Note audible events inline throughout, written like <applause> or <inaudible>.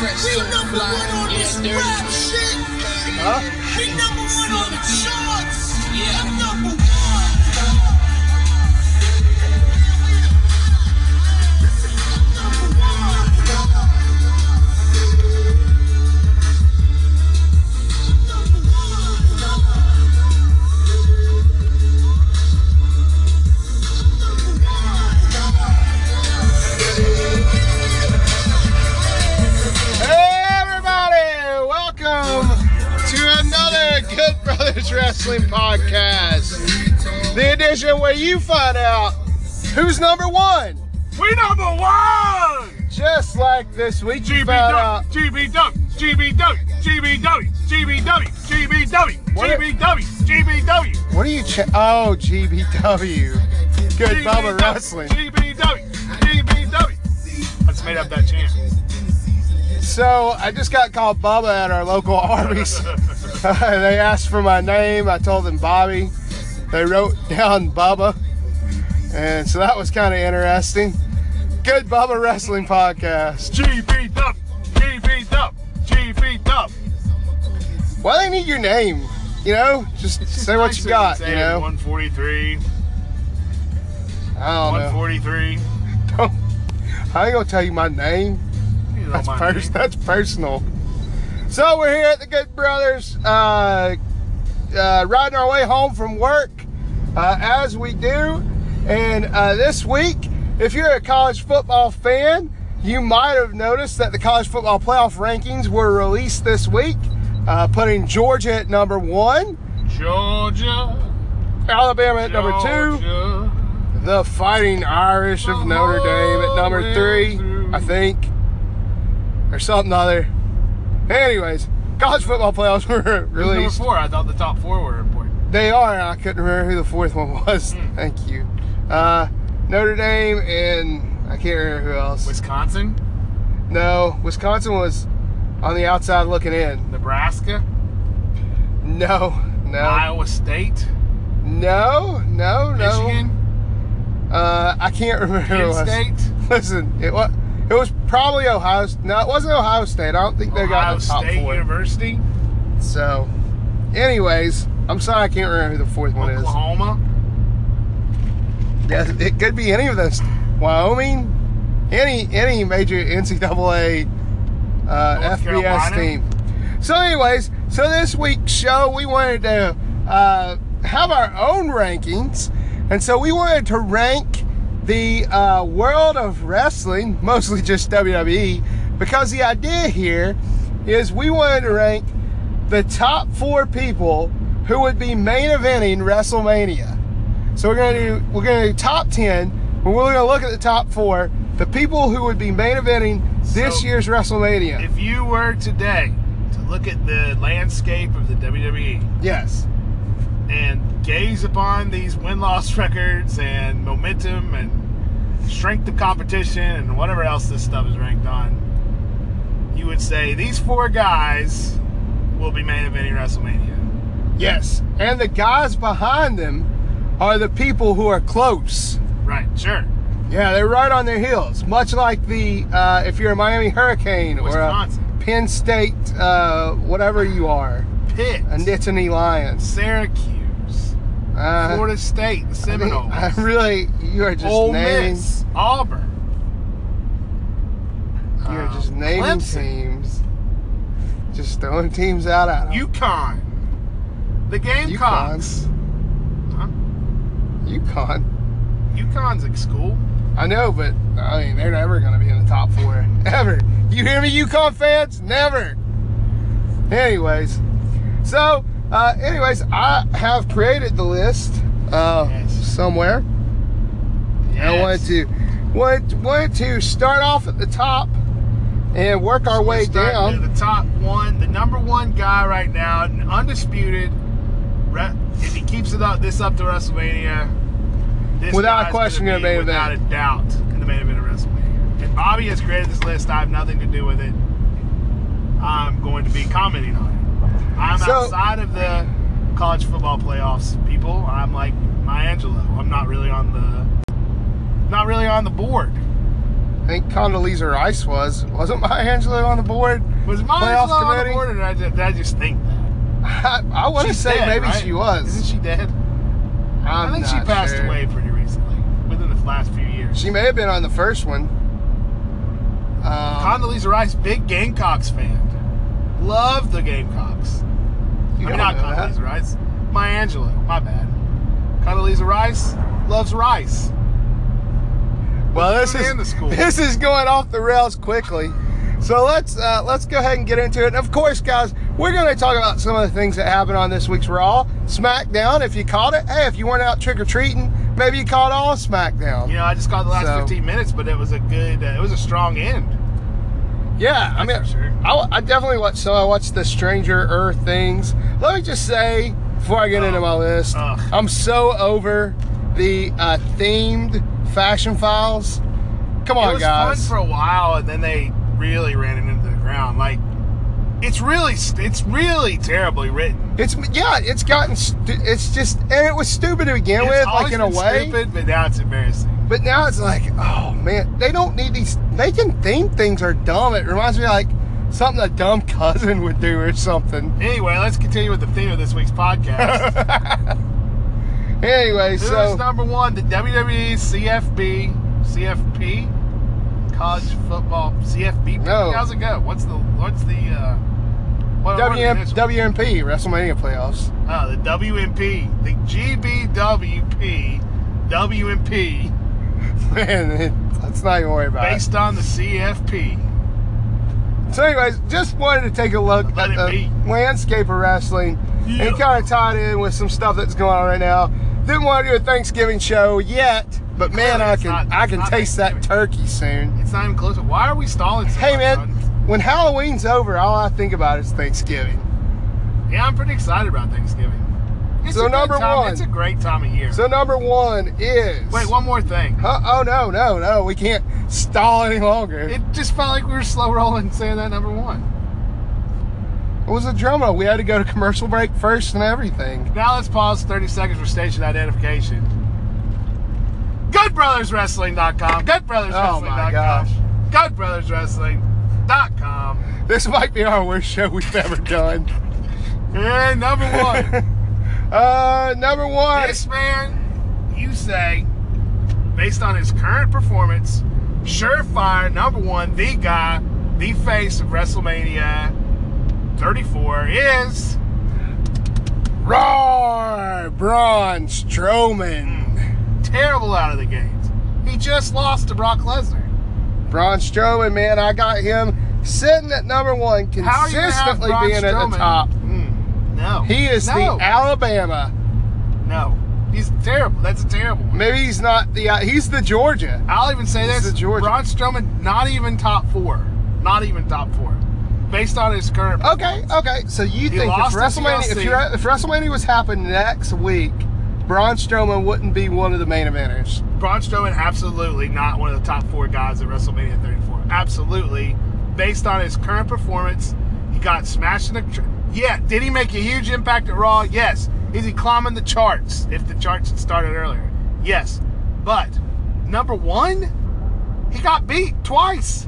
fresh, We number fly. one on Yeah, this dirty. rap shit. Huh? We number one on the charts. Yeah. I'm number one. Number Brothers Wrestling podcast. The edition where you find out who's number one. We number one! Just like this week, you found out. GBW, GBW, GBW, GBW, GBW, GBW, What it- GBW, GBW. What are you? Ch- oh, GBW. Good Bubba Wrestling. GBW, GBW. I just made up that chant. So I just got called Bubba at our local Arby's. <laughs> they asked for my name. I told them Bobby. They wrote <laughs> down Bubba. And so that was kind of interesting. Good Bubba Wrestling Podcast. GBW, GB GBW. Why they need your name? You know, just say what you got. You know, 143, I don't know. 143. <laughs> Don't, I ain't gonna tell you my name. That's pers- name. That's personal. So we're here at the Good Brothers, uh, uh, riding our way home from work, uh, as we do. And uh, this week, if you're a college football fan, you might have noticed that the college football playoff rankings were released this week, uh, putting Georgia at number one, Georgia. Alabama at number two, the Fighting Irish of Notre Dame at number three, I think, or something other. Anyways, college football playoffs <laughs> were Who's number released. four? I thought the top four were important. They are. I couldn't remember who the fourth one was. Hmm. Thank you. Uh, Notre Dame and I can't remember who else. Wisconsin, No, Wisconsin was on the outside looking in. Nebraska, No, no, Iowa State, no, no, no. Michigan, Uh, I can't remember Penn. State, <laughs> Listen, it was it was probably Ohio. No, it wasn't Ohio State. I don't think they got Ohio in the top State four. University, So, anyways, I'm sorry I can't remember who the fourth one is. Oklahoma, Yeah, it could be any of those. Wyoming, any any major NCAA uh, FBS team. So, anyways, so this week's show we wanted to uh, have our own rankings, and so we wanted to rank the uh, world of wrestling, mostly just WWE, because the idea here is we wanted to rank the top four people who would be main eventing WrestleMania. So we're gonna do we're gonna do top ten, we're gonna look at the top four, the people who would be main eventing this So, year's WrestleMania. If you were today to look at the landscape of the WWE yes. And gaze upon these win-loss <laughs> records and momentum and strength of competition and whatever else this stuff is ranked on, you would say these four guys will be main eventing WrestleMania. Yes. And the guys behind them are the people who are close. Right, sure. Yeah, they're right on their heels. Much like the uh, if you're a Miami Hurricane or a Penn State, uh, whatever you are, Pitt, a Nittany Lions. Syracuse, Uh, Florida State, the I think- Seminoles, I really, you are just Ole naming. Miss, Auburn. You're um, just naming Clemson, teams. Just throwing teams out at 'em. UConn, the Gamecocks. Huh? UConn. UConn's a school. I know, but I mean, they're never going to be in the top four. <laughs> Ever. You hear me, UConn fans? Never. Anyways, so, uh, anyways, I have created the list uh, Yes. somewhere. I wanted to wanted, wanted to start off at the top and work our way down. to The top one, the number one guy right now, undisputed. If he keeps it up, this up to WrestleMania, this Without question, gonna gonna be without event. a doubt in the main event of WrestleMania. And Bobby has created this list. I have nothing to do with it. I'm going to be commenting on it. I'm So- outside of the college football playoffs, people. I'm like my Angelo. I'm not really on the, not really on the board. I think Condoleezza Rice was. Wasn't <laughs> Maya Angelou on the board? Was Playoff Angelou on the board, or did I just, did I just think that? <laughs> I, I want to say dead, maybe right? she was. Isn't she dead? I'm I think she passed sure. away pretty recently, within the last few years. She may have been on the first one. Um, Condoleezza Rice, big Gamecocks fan. Love the Gamecocks. You I don't mean, not know that. Rice. Maya Angelou. My bad. Condoleezza Rice loves rice. Well, this is in the school. this is going off the rails quickly. So let's uh, let's go ahead and get into it. And of course, guys, we're going to talk about some of the things that happened on this week's Raw, SmackDown. If you caught it, hey, if you weren't out trick or treating, maybe you caught all SmackDown. You know, I just caught the last So- 15 minutes, but it was a good, uh, it was a strong end. Yeah, I mean, sure. I, I definitely watched. So I watched the Stranger Earth things. Let me just say before I get Oh, into my list, ugh. I'm so over the uh, themed fashion files. Come on, guys. it was guys. fun for a while, and then they really ran it into the ground. Like, it's really, it's really terribly written. It's yeah, it's gotten it's just and it was stupid to begin It's with, like in a way. stupid, but now it's embarrassing. But now it's like, oh man, they don't need these. Making theme things are dumb. It reminds me of like something a dumb cousin would do or something. Anyway, let's continue with the theme of this week's podcast. <laughs> Anyway, Who is so number one? The WWE CFB, CFP, college football CFB. No. How's it go? What's the what's the uh, what, what WM, initials? WMP WrestleMania playoffs. Oh, the WMP, the GBWP, WMP, <laughs> Man, it, let's not even worry about based on the CFP. So, anyways, just wanted to take a look Let at the be. landscape of wrestling Yeah. and kind of tie it in with some stuff that's going on right now. Didn't want to do a Thanksgiving show yet, but man, Clearly I can not- I can taste that turkey soon. It's not even close. Why are we stalling? So Hey man, when Halloween's over, all I think about is Thanksgiving. Yeah, I'm pretty excited about Thanksgiving. It's So number time. one. It's a great time of year. So number one is Wait, one more thing. Huh? Oh no, no, no! We can't stall any longer. It just felt like we were slow rolling saying that number one. It was a drum roll. We had to go to commercial break first and everything. Now let's pause 30 seconds for station identification. GoodBrothersWrestling.com. Oh, my GoodBrothersWrestling.com. gosh. GoodBrothersWrestling.com. This might be our worst show we've ever done. And number one, <laughs> Uh, number one. this man, you say, based on his current performance, surefire number one, the guy, the face of WrestleMania 34 is Roar! Braun Strowman. terrible out of the gates. He just lost to Brock Lesnar. Braun Strowman, man, I got him sitting at number one, How are you gonna have consistently being at the top. No. He is no. the Alabama. No. He's terrible. That's a terrible one. Maybe he's not the. Uh, he's the Georgia. I'll even say He's this. the Georgia. Braun Strowman, not even top four. Not even top four. Based on his current Okay, okay. So you He think if WrestleMania, if, you're, if WrestleMania was happening next week, Braun Strowman wouldn't be one of the main eventers. Braun Strowman, absolutely not one of the top four guys at WrestleMania 34. Absolutely. Based on his current performance, he got smashed in the. Yeah. Did he make a huge impact at Raw? Yes. Is he climbing the charts if the charts had started earlier? Yes. But, number one, he got beat twice.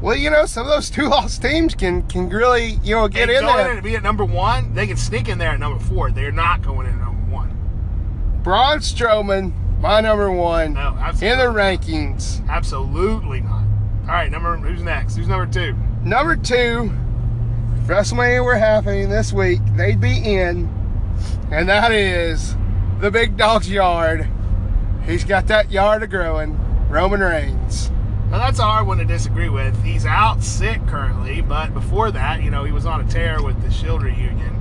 Well, you know, some of those two <laughs> lost teams can can really, you know, get in going there. in to be at number one, they can sneak in there at number four. They're not going in at number one. Braun Strowman, my number one oh, No, in the rankings. absolutely not. All right, number who's next? Who's number two? Number two, WrestleMania were happening this week, they'd be in, and that is the big dog's yard. He's got that yard of growing. Roman Reigns. Now that's a hard one to disagree with. He's out sick currently, but before that, you know, he was on a tear with the Shield reunion.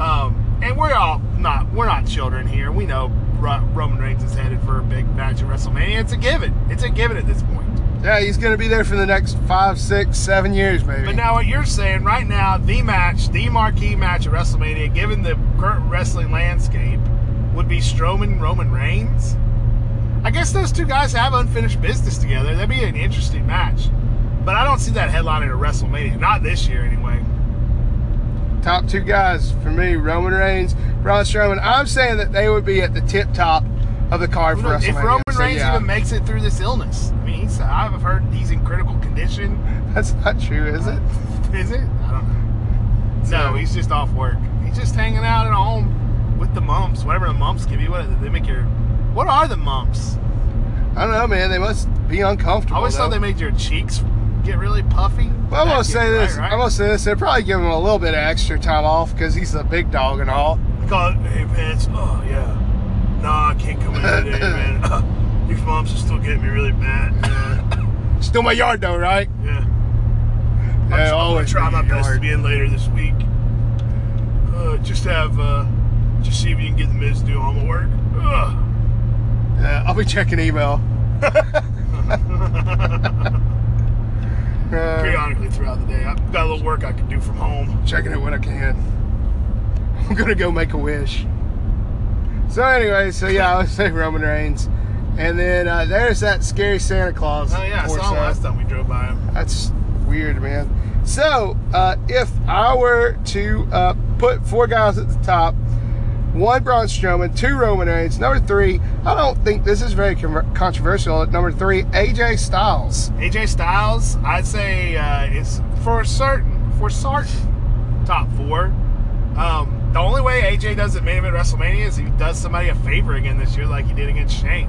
Um, and we're all not we're not children here. We know Roman Reigns is headed for a big match at WrestleMania. It's a given. It's a given at this point. Yeah, he's going to be there for the next five, six, seven years, maybe. But now what you're saying right now, the match, the marquee match at WrestleMania, given the current wrestling landscape, would be Strowman Roman Reigns. I guess those two guys have unfinished business together. That'd be an interesting match. But I don't see that headlining at WrestleMania. Not this year anyway. top two guys for me, Roman Reigns, Braun Strowman. I'm saying that they would be at the tip top of the card for If WrestleMania. Roman So, Reigns yeah, even makes it through this illness, I mean, he's, I've heard he's in critical condition. <laughs> that's not true, is it? <laughs> Is it? I don't know. So- no, he's just off work. He's just hanging out at home with the mumps, whatever the mumps give you. What they make your? What are the mumps? I don't know, man. They must be uncomfortable. I always thought they made your cheeks get really puffy. Well, I'm gonna say this. right, I'm gonna say this. They're probably giving him a little bit of extra time off because he's a big dog and all. It, hey Vince. Oh yeah. Nah, I can't come in today, <laughs> man. <laughs> These mumps are still getting me really bad. Man. Still my yard though, right? Yeah. Yeah, I'm, I'm gonna always try my best to be in later this week. Uh, just have, uh, just see if you can get the Miz to do all my work. Ugh. Yeah, I'll be checking email. <laughs> Uh, Periodically throughout the day, I've got a little work I can do from home. checking it when I can. I'm gonna go make a wish. So anyway, so yeah, I would say Roman Reigns, and then uh, there's that scary Santa Claus. Oh yeah, I saw him last time we drove by him. That's weird, man. So, uh, if I were to uh, put four guys at the top, one Braun Strowman, two Roman Reigns, number three, I don't think this is very con- controversial. At number three, AJ Styles. AJ Styles, I'd say uh, is for certain, for certain, top four. Um, the only way AJ does it main event WrestleMania is he does somebody a favor again this year, like he did against Shane.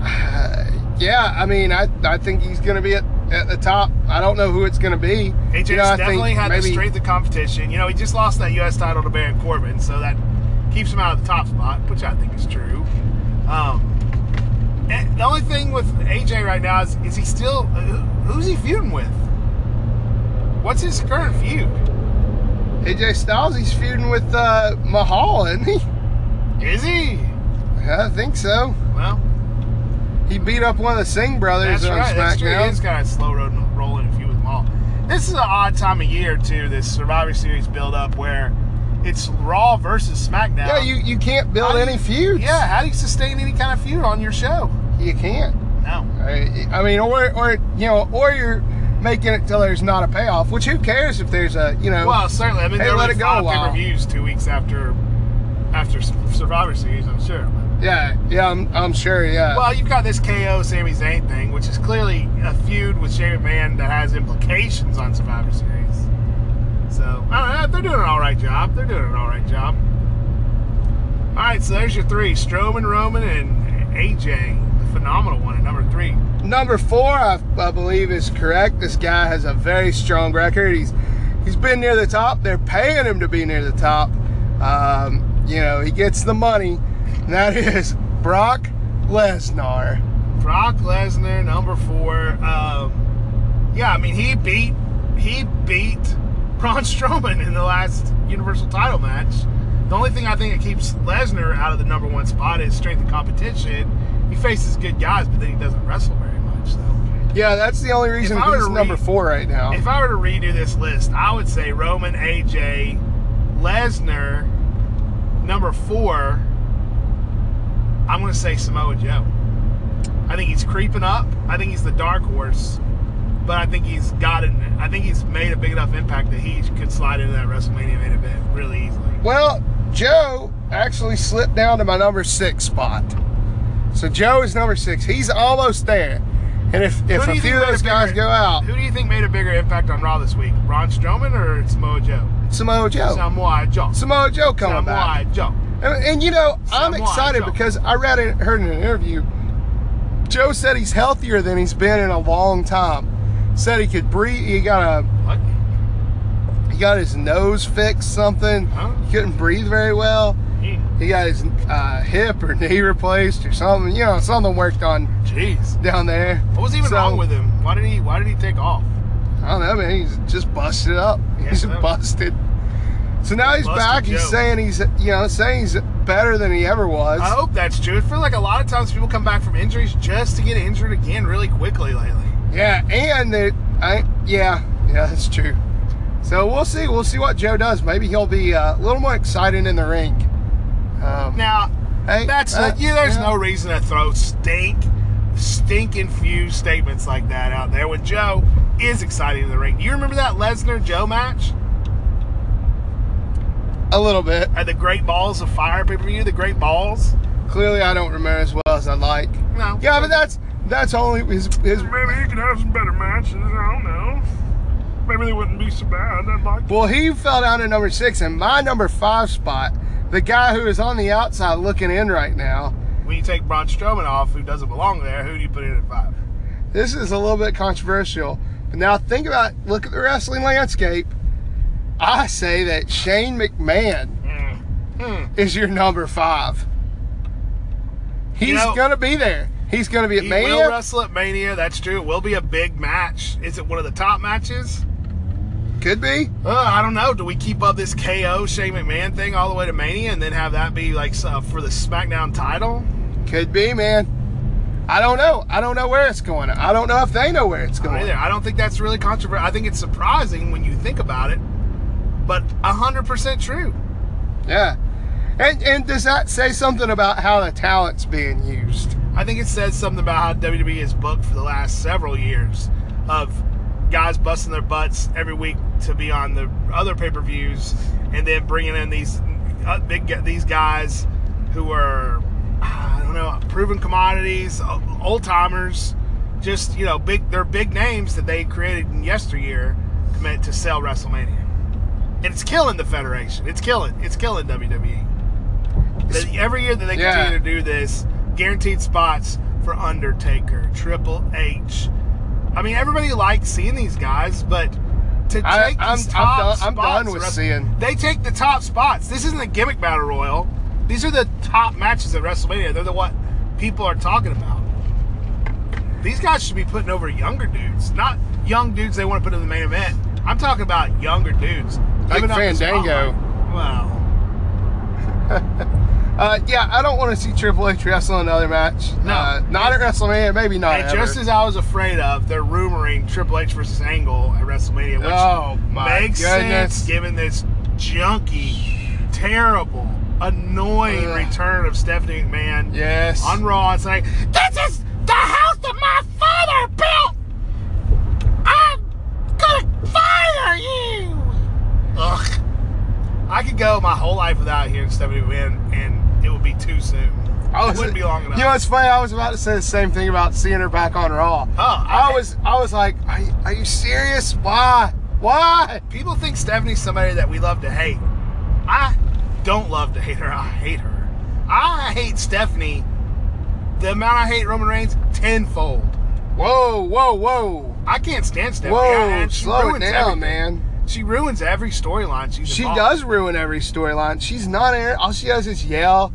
Uh, <sighs> yeah, I mean, I, I think he's going to be at, at the top. I don't know who it's going to be. AJ's You know, definitely had the strength of competition. You know, he just lost that U.S. title to Baron Corbin, so that keeps him out of the top spot, which I think is true. Um, the only thing with AJ right now is, is he still uh, who's he feuding with? What's his current feud? AJ Styles, he's feuding with uh, Mahal, isn't he? Is he? I think so. Well, He beat up one of the Singh brothers on right. That's true. He SmackDown. is kind of slow road rolling a few with all. This is an odd time of year too. This Survivor Series build up where it's Raw versus SmackDown. Yeah, you, you can't build How any you- feuds. Yeah, how do you sustain any kind of feud on your show? You can't. No. I, I mean, or, or, you know, or you're making it till there's not a payoff, which who cares if there's a, you know, Well, certainly. I mean, Hey, there let it go while. pay-per-views two weeks after after Survivor Series. I'm sure. yeah, yeah, I'm, I'm sure, yeah. Well, you've got this KO Sami Zayn thing, which is clearly a feud with Shane McMahon that has implications on Survivor Series. So I don't know. They're doing an all right job. They're doing an all right job. All right, so there's your three: Strowman, Roman, and AJ, phenomenal one at number three. Number four, I, I believe, is correct. This guy has a very strong record. He's he's been near the top. They're paying him to be near the top. Um, you know, he gets the money. And that <laughs> is Brock Lesnar. Brock Lesnar, number four. Um, yeah, I mean he beat he beat Braun <laughs> Strowman in the last Universal Title match. The only thing I think that keeps Lesnar out of the number one spot is strength of competition. He faces good guys, but then he doesn't wrestle very much. So, Yeah, that's the only reason he's number four right now. if I were to redo this list, I would say Roman, AJ, Lesnar, number four. I'm going to say Samoa Joe. I think he's creeping up. I think he's the dark horse, but I think he's got it. I think he's made a big enough impact that he could slide into that WrestleMania main event really easily. Well, Joe actually slipped down to my number six spot. So Joe is number six. He's almost there. And if, if a few of those guys bigger- go out, Who do you think made a bigger impact on Raw this week? Braun Strowman or Samoa Joe? Samoa Joe. Samoa Joe. Samoa Joe coming back. Samoa Joe. And, and you know, I'm excited Joe. because I read it, heard in an interview. Joe said he's healthier than he's been in a long time. Said he could breathe. He got a What? he got his nose fixed something. Huh? He couldn't breathe very well. He- He got his uh, hip or <laughs> knee replaced or something. You know, something worked on Jeez. down there. What was even So- wrong with him? Why did he Why did he take off? I don't know, man. He's just busted up. Yeah, he's busted. So now he's back. He's saying he's, you know, saying he's better than he ever was. I hope that's true. I feel like a lot of times people come back from injuries just to get injured again really quickly lately. Yeah, and that I yeah, yeah, that's true. So we'll see. We'll see what Joe does. Maybe he'll be uh, a little more exciting in the ring. Um, Now, hey, that's uh, yeah, there's yeah. no reason to throw stink, stink infused statements like that out there when Joe is exciting in the ring. Do you remember that Lesnar Joe match a little bit. at the Great Balls of Fire pay per view? The Great Balls. Clearly, I don't remember as well as I'd like. No. Yeah, but that's that's only his his. Maybe he could have some better matches. I don't know. Maybe they wouldn't be so bad. I'd like. Well, he fell down to number six, and my number five spot, the guy who is on the outside looking in right now. When you take Braun Strowman off, who doesn't belong there, who do you put in at five? This is a little bit controversial, but now think about look at the wrestling landscape. I say that Shane McMahon Hmm. is your number five. He's know- gonna be there. He's gonna be at He Mania. will wrestle at Mania. That's true. It will be a big match. Is it one of the top matches? Could be. Uh, I don't know. Do we keep up this KO Shane McMahon thing all the way to Mania and then have that be like uh, for the SmackDown title? Could be, man. I don't know. I don't know where it's going. I don't know if they know where it's I going. either. I don't think that's really controversial. I think it's surprising when you think about it, but hundred percent true. Yeah. And and does that say something about how the talent's being used? I think it says something about how WWE is booked for the last several years of guys busting their butts every week to be on the other pay-per-views and then bringing in these uh, big these guys who are I don't know proven commodities, old timers, just you know big they're big names that they created in yesteryear to make to sell WrestleMania. And it's killing the federation. It's killing. It's killing WWE. That every year that they Yeah. continue to do this, guaranteed spots for Undertaker, Triple H. I mean, everybody likes seeing these guys, but to take I'm- these I'm top done- I'm spots, done with seeing- They take the top spots. This isn't a gimmick battle royal. These are the top matches at WrestleMania. They're the what people are talking about. These guys should be putting over younger dudes, not young dudes they want to put in the main event. I'm talking about younger dudes. Like giving up the Fandango. Wow. <laughs> Uh, yeah, I don't want to see Triple H wrestle in another match. No. Uh, not at WrestleMania, maybe not. And just as I was afraid of, they're rumoring Triple H versus Angle at WrestleMania, which Oh, my makes goodness. sense given this junky, terrible, annoying Ugh. return of Stephanie McMahon yes. on Raw and saying, This is the house that my father built! I'm gonna fire you! Ugh. I could go my whole life without hearing Stephanie McMahon, and be too soon. I it wouldn't be long enough. You know, it's funny. I was about to say the same thing about seeing her back on Raw. Oh, I I- was, I was like, are you, are you serious? Why? Why? People think Stephanie's somebody that we love to hate. I don't love to hate her. I hate her. I hate Stephanie. The amount I hate Roman Reigns tenfold. Whoa, whoa, whoa, I can't stand Stephanie. whoa! she Slow it down, everything. man. She ruins every storyline She involved. does ruin every storyline. She's not. All she does is yell,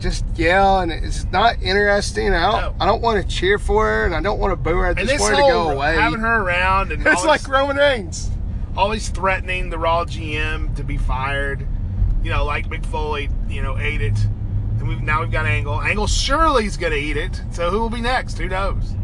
just yell, and it's not interesting. I don't. No. I don't want to cheer for her, and I don't want to boo her. I just want her to go away. having her around and <laughs> it's always, like Roman Reigns. always threatening the Raw GM to be fired. You know, like Mick Foley, you know, ate it. And we've now we've got Angle. Angle surely's gonna eat it. So who will be next? Who knows?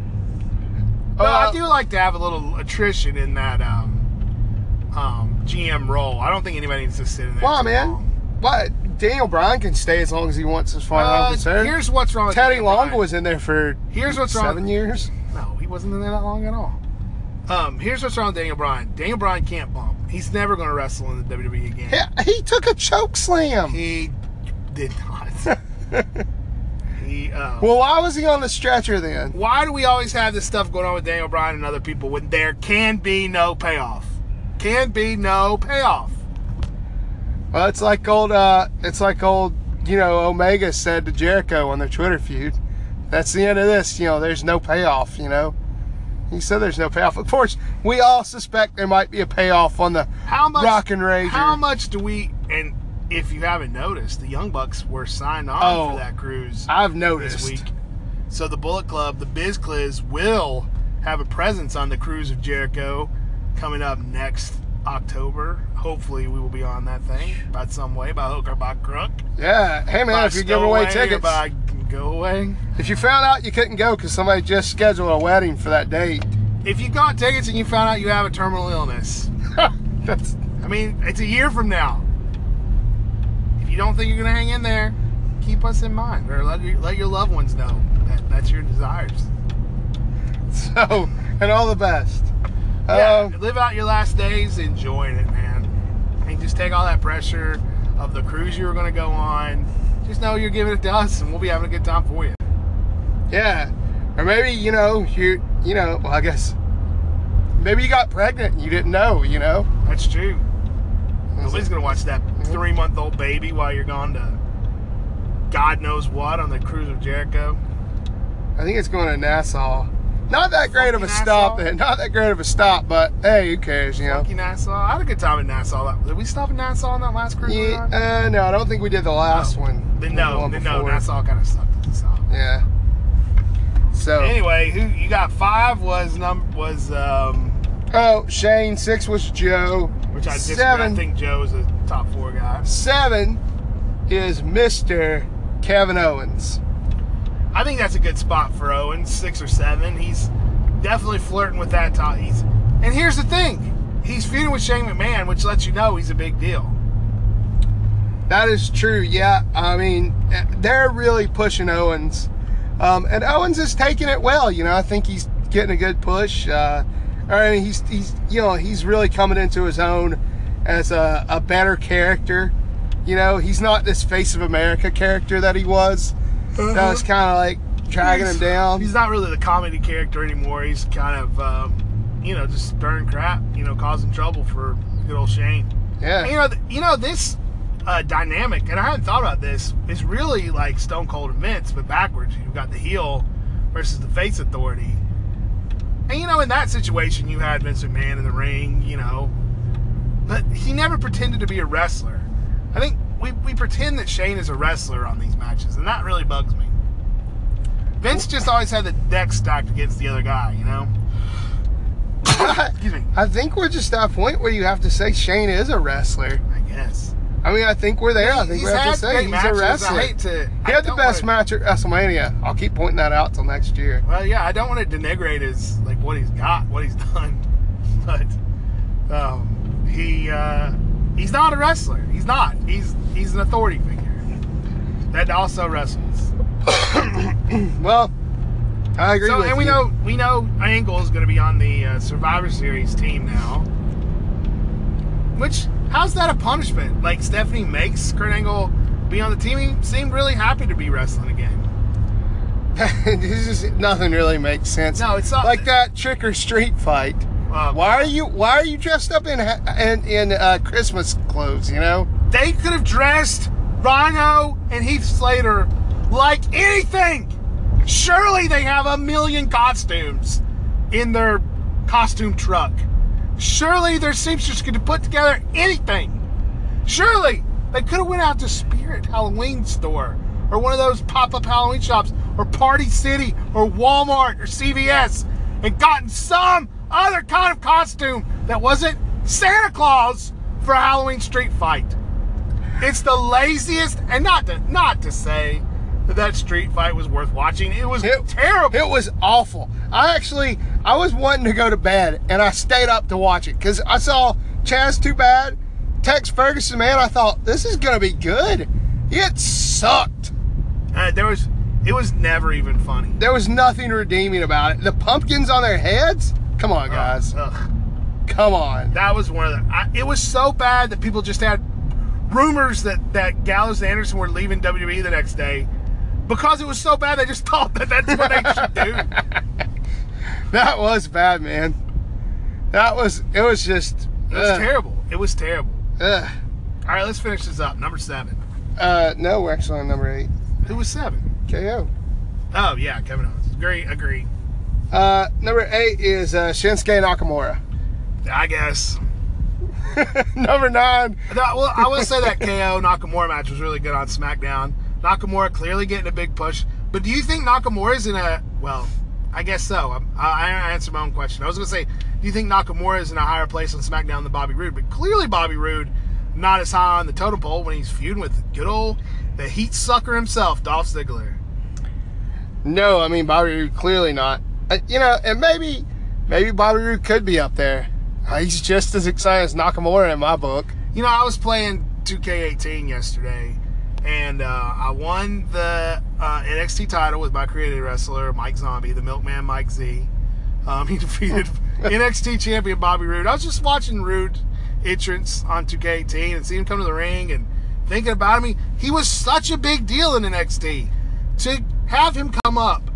But Uh, I do like to have a little attrition in that um, um, GM role. I don't think anybody needs to sit in there. Why, man? long. What? Daniel Bryan can stay as long as he wants, as far as I'm Uh, concerned. here's what's wrong. Teddy Daniel Long was in there for Here's what's wrong. seven years. No, he wasn't in there that long at all. Um, here's what's wrong with Daniel Bryan. Daniel Bryan can't bump. He's never going to wrestle in the WWE again. Yeah, he took a choke slam. He did not. <laughs> he. Uh, Well, why was he on the stretcher then? why do we always have this stuff going on with Daniel Bryan and other people when there can be no payoff? Can be no payoff. Well, it's like old, uh, it's like old, you know, Omega said to Jericho on their Twitter feud. That's the end of this. You know, there's no payoff. You know, he said there's no payoff. Of course, we all suspect there might be a payoff on the How much? Rock and Rager. How much do we? And if you haven't noticed, the Young Bucks were signed on Oh, for that cruise I've noticed. this week. So the Bullet Club, the Biz Cliz, will have a presence on the cruise of Jericho coming up next October. Hopefully, we will be on that thing by some way, by hook or by crook. Yeah. Hey man, by if you're giving away tickets, by go away. if you found out you couldn't go because somebody just scheduled a wedding for that date, If you got tickets and you found out you have a terminal illness, <laughs> that's I mean, it's a year from now. If you don't think you're gonna hang in there, keep us in mind, or let your, let your loved ones know that that's your desires. <laughs> so. And all the best. Yeah, Um, live out your last days enjoying it, man, and just take all that pressure of the cruise you were gonna go on. just know you're giving it to us, and we'll be having a good time for you. Yeah. Or maybe, you know, you you know, well, I guess maybe you got pregnant and you didn't know, you know? That's true. Nobody's gonna watch that three month old baby while you're gone to God knows what on the cruise of Jericho. I think it's going to Nassau. Not that great of a stop, Nassau? not that great of a stop, but hey, who cares, you know? Funky Nassau. I had a good time in Nassau. Did we stop in Nassau on that last cruise? Yeah, uh, no, I don't think we did the last one. Then The no, one then no, before. Nassau kind of sucked. at the stop. Yeah. So, Anyway, who you got? Five was num was um, oh, Shane, six was Joe. which I disagree. Seven. I think Joe's a top four guy. Seven is Mr. Kevin Owens. I think that's a good spot for Owen, six or seven. He's definitely flirting with that top. He's and here's the thing, he's feuding with Shane McMahon, which lets you know he's a big deal. That is true. Yeah, I mean, eh, they're really pushing Owens, um, and Owens is taking it well. You know, I think he's getting a good push. Uh, I mean, he's he's you know he's really coming into his own as a, a better character. You know, he's not this face of America character that he was. That was kind of like dragging him down. He's not really the comedy character anymore. He's kind of, um, you know, just stirring crap. You know, causing trouble for good old Shane. Yeah. And, you know, th- you know this uh, dynamic, and I hadn't thought about this. Is really like Stone Cold and Vince, but backwards. You've got the heel versus the face authority. And you know, in that situation, you had Vince McMahon in the ring. You know, but he never pretended to be a wrestler. I think we, we pretend that Shane is a wrestler on these matches, and that really bugs me. Vince just always had the deck stacked against the other guy, you know. <coughs> Excuse me. I think we're just at a point where you have to say Shane is a wrestler. I guess. I mean, I think we're there. I think He's we have to say he's matches. a wrestler. I hate to. He I had the best wanna- match at WrestleMania. I'll keep pointing that out till next year. Well, yeah, I don't want to denigrate his like what he's got, what he's <laughs> done, but um, he uh, he's not a wrestler. He's not. He's he's an authority figure that also wrestles. <coughs> Well, I agree So, with and we know we know Angle is going to be on the uh, Survivor Series team now. Which how's that a punishment? Like Stephanie makes Kurt Angle be on the team. He seemed really happy to be wrestling again. <laughs> this is nothing really makes sense. No, it's not- like that trick or street fight. Uh, Why are you Why are you dressed up in in, in uh, Christmas clothes? You know, They could have dressed Rhino and Heath Slater like anything. Surely they have a million costumes in their costume truck. Surely their seamstress could have put together anything. Surely they could have went out to Spirit Halloween store or one of those pop-up Halloween shops or Party City or Walmart or CVS and gotten some other kind of costume that wasn't Santa Claus for Halloween street fight. It's the laziest, and not to not to say that that street fight was worth watching. It was It- terrible. it was awful. I actually I was wanting to go to bed and I stayed up to watch it because I saw Chaz Too Bad, Tex Ferguson. Man, I thought this is gonna be good. It sucked. Uh, there was, it was never even funny. There was nothing redeeming about it. The pumpkins on their heads. Come on, guys. Ugh. Come on. that was one of the. I, it was so bad that people just had rumors that that Gallows and Anderson were leaving WWE the next day because it was so bad. They just <laughs> thought that that's what they should do. <laughs> That was bad, man. That was. It was just. It was ugh, terrible. It was terrible. ugh. All right, let's finish this up. Number seven. Uh, no, we're actually on number eight. Who was seven? KO. Oh yeah, Kevin Owens. Agree, agree. Uh, number eight is uh, Shinsuke Nakamura. I guess. <laughs> number nine. No, well, I will say that <laughs> KO Nakamura match was really good on SmackDown. Nakamura clearly getting a big push. But do you think Nakamura is in a well? I guess so. I'm- I, I answered my own question. I was going to say, do you think Nakamura is in a higher place on SmackDown than Bobby Roode? But clearly, Bobby Roode not as high on the totem pole when he's feuding with good old the heat sucker himself, Dolph Ziggler. No, I mean Bobby Roode clearly not. Uh, you know, and maybe, maybe Bobby Roode could be up there. Uh, he's just as exciting as Nakamura in my book. You know, I was playing 2K18 yesterday, and uh, I won the uh, NXT title with my creative wrestler Mike Zombie, the Milkman Mike Z. Um, <laughs> he defeated <laughs> NXT champion Bobby Roode. I was just watching Roode entrance on 2K18 and see him come to the ring, and thinking about him, he, he was such a big deal in NXT. To have him come up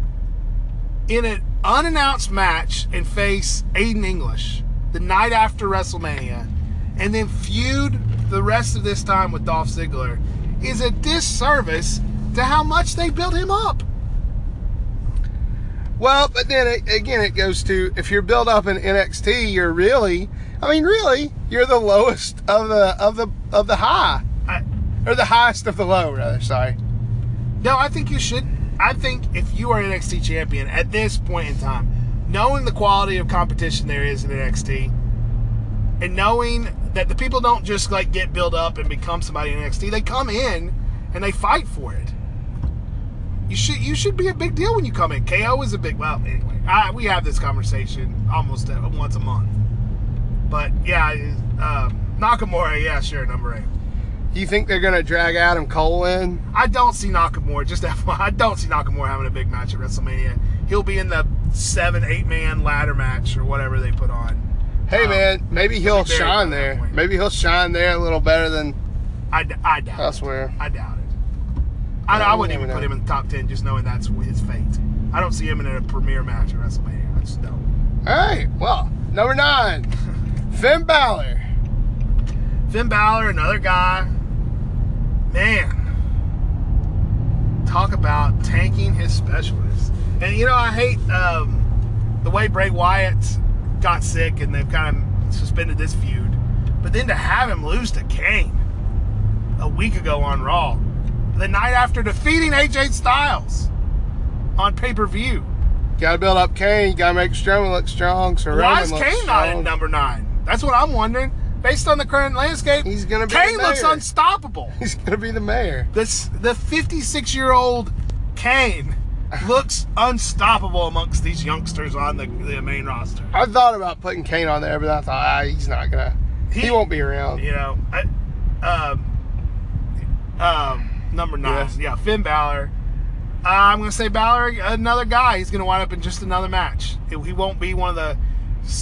in an unannounced match and face Aiden English the night after WrestleMania, and then feud the rest of this time with Dolph Ziggler is a disservice to how much they built him up. Well, but then it, again, it goes to if you're built up in NXT, you're really, I mean, really, you're the lowest of the of the of the high, I, or the highest of the low, rather. Sorry. No, I think you should. I think if you are an NXT champion at this point in time, knowing the quality of competition there is in NXT, and knowing that the people don't just like get built up and become somebody in NXT, they come in and they fight for it. You should you should be a big deal when you come in. KO is a big. Well, anyway, I, we have this conversation almost uh, once a month. But yeah, um, Nakamura, yeah, sure, number eight. You think they're gonna drag Adam Cole in? I don't see Nakamura. Just <laughs> FYI, I don't see Nakamura having a big match at WrestleMania. He'll be in the seven, eight man ladder match or whatever they put on. Hey Um, man, maybe he'll shine there. Maybe he'll shine there a little better than I, d- I doubt. it. I doubt it. I, Yeah, I wouldn't even put him in the top ten, just knowing that's his fate. I don't see him in a premier match at WrestleMania. I just don't. All right. Well, number nine, <laughs> Finn Balor. Finn Balor, another guy. Man, talk about tanking his specialists. And you know, I hate um, the way Bray Wyatt got sick and they've kind of suspended this feud. But then to have him lose to Kane a week ago on Raw, the night after defeating AJ Styles on pay per view. Got to build up Kane. Got to make Strowman look strong. So Why Roman is Kane not strong. in number nine? That's what I'm wondering. Based on the current landscape, He's gonna be Kane looks unstoppable. <laughs> He's gonna be the mayor. This the 56 year old Kane looks unstoppable amongst these youngsters on the, the main roster. I thought about putting Kane on there, but I thought ah, he's not gonna. He, He- won't be around. You know, I, um, um, number nine, Yes. yeah, Finn Balor. Uh, I'm gonna say Balor, another guy. He's gonna wind up in just another match. He won't be one of the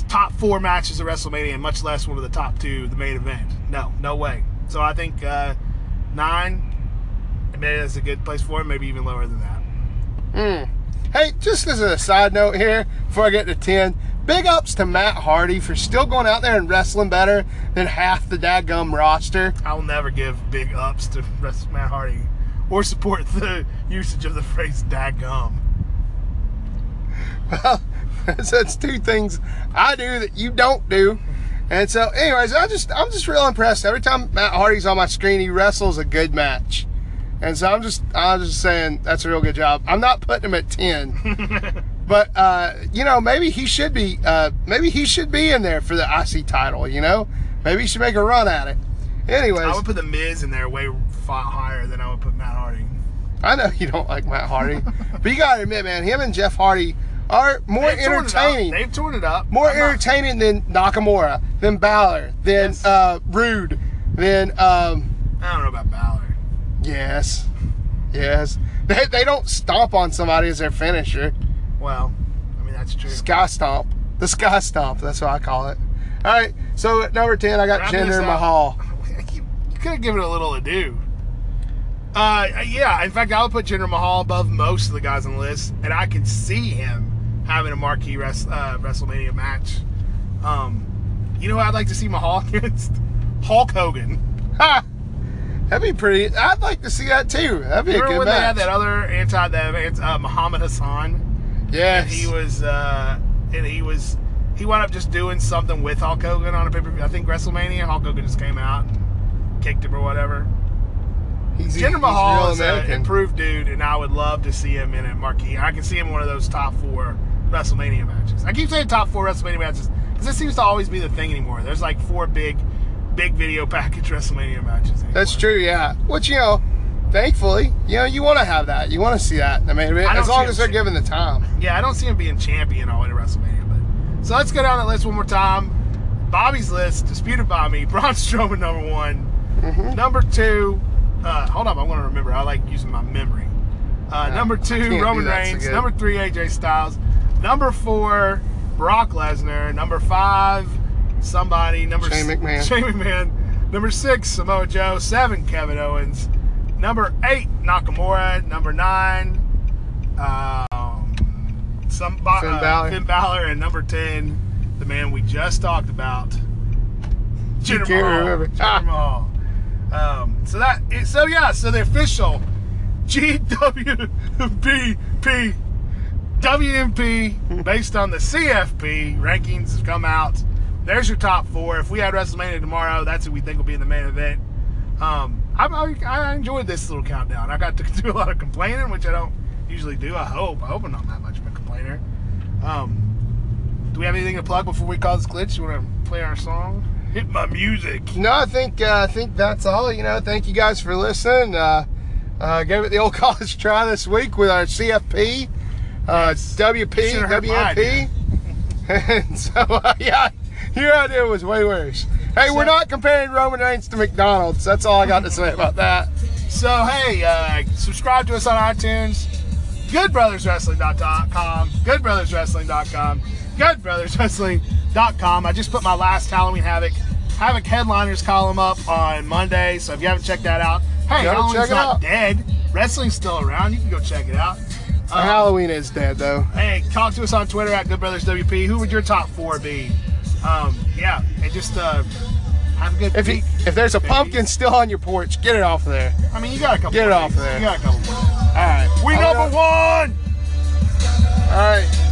top four matches of WrestleMania, and much less one of the top two, the main event. No, no way. So I think uh, nine. Maybe that's a good place for him. Maybe even lower than that. Mm. Hey, just as a side note here, before I get to 10, big ups to Matt Hardy for still going out there and wrestling better than half the dadgum roster. I'll never give big ups to Rest- Matt Hardy or support the <laughs> usage of the phrase "dadgum." Well, <laughs> so that's two things I do that you don't do. And so, anyways, I just I'm just real impressed. Every time Matt Hardy's on my screen, he wrestles a good match. And so I'm just I'm just saying that's a real good job. I'm not putting him at ten. <laughs> but uh, you know, maybe he should be uh, maybe he should be in there for the IC title, you know? Maybe he should make a run at it. Anyways, I would put the Miz in there way far higher than I would put Matt Hardy. I know you don't like Matt Hardy, <laughs> but you gotta admit, man, him and Jeff Hardy are more They've entertaining. They've torn it up. more I'm not- entertaining than Nakamura, than Balor, than Yes. uh, Roode, than um, I don't know about Balor. yes, yes. They, they don't stomp on somebody as their finisher. Well, I mean that's true. Sky stomp, the sky stomp. That's what I call it. All right. So at number ten, I got Wrapping Jinder. Mahal. <laughs> You, you could have given it a little ado. Uh, yeah. In fact, I would put Jinder Mahal above most of the guys on the list, and I can see him having a marquee res- uh, WrestleMania match. Um, you know who I'd like to see Mahal against? <laughs> Hulk Hogan. Ha! <laughs> That'd be pretty. I'd like to see that too. That'd be Remember a good when they had that other anti that uh, Muhammad Hassan? yes. And he was uh, and he was he wound up just doing something with Hulk Hogan on a pay per view. I think WrestleMania. Hulk Hogan just came out and kicked him or whatever. he's, he's Jinder Mahal real is an improved dude, and I would love to see him in a marquee. I can see him in one of those top four WrestleMania matches. I keep saying top four WrestleMania matches because this seems to always be the thing anymore. There's like four big, big video <laughs> package WrestleMania matches. Anymore. That's true, yeah. Which you know, thankfully, you know, you want to have that. You want to see that. I mean, I as long as they're see- given the time. Yeah, I don't see him being champion all the way to WrestleMania. But so let's go down that list one more time. Bobby's list, disputed by me. <laughs> Braun Strowman number one. Mm-hmm. Number two, uh, hold on, I want to remember. I like using my memory. Uh, number two, Roman Reigns. number three, AJ Styles. Number four, Brock Lesnar. Number five, somebody. Number Shane McMahon. Shane McMahon. Number six, Samoa Joe. Seven, Kevin Owens. Number eight, Nakamura. Number nine, um, some uh, Finn Balor. Finn Balor. And number ten, the man we just talked about, Jinder Mahal. Jinder Ah. Mahal. Um, so that, so yeah, so the official GWBP WMP based on the CFP rankings have come out. There's your top four. If we had WrestleMania tomorrow, that's who we think will be in the main event. Um, I, I, I enjoyed this little countdown. I got to <laughs> do a lot of complaining, which I don't usually do. I hope. I hope I'm not that much of a complainer. Um, do we have anything to plug before we call this glitch? You want to play our song? Hit my music. No, I think uh, I think that's all. You know, thank you guys for listening. Uh, uh, gave it the old <laughs> college try this week with our CFP, uh. WP, Should've heard my WMP. <laughs> and so, uh, yeah, your idea was way worse. Hey, we're not comparing Roman Reigns to McDonald's. That's all I got to say about that. So hey, uh, subscribe to us on iTunes. GoodBrothersWrestling.com. GoodBrothersWrestling.com. GoodBrothersWrestling.com. I just put my last Halloween Havoc Havoc headliners column up on Monday, so if you haven't checked that out, hey, Go Halloween's not out. dead. Wrestling's still around. You can go check it out. Um, Halloween is dead, though. Hey, talk to us on Twitter at Good Brothers WP. Who would your top four be? Um, yeah, and just uh, have a good if, you, if there's a baby. pumpkin still on your porch, get it off there. I mean, you got a couple. Get it off there. You got a couple. All right. We number one. All right.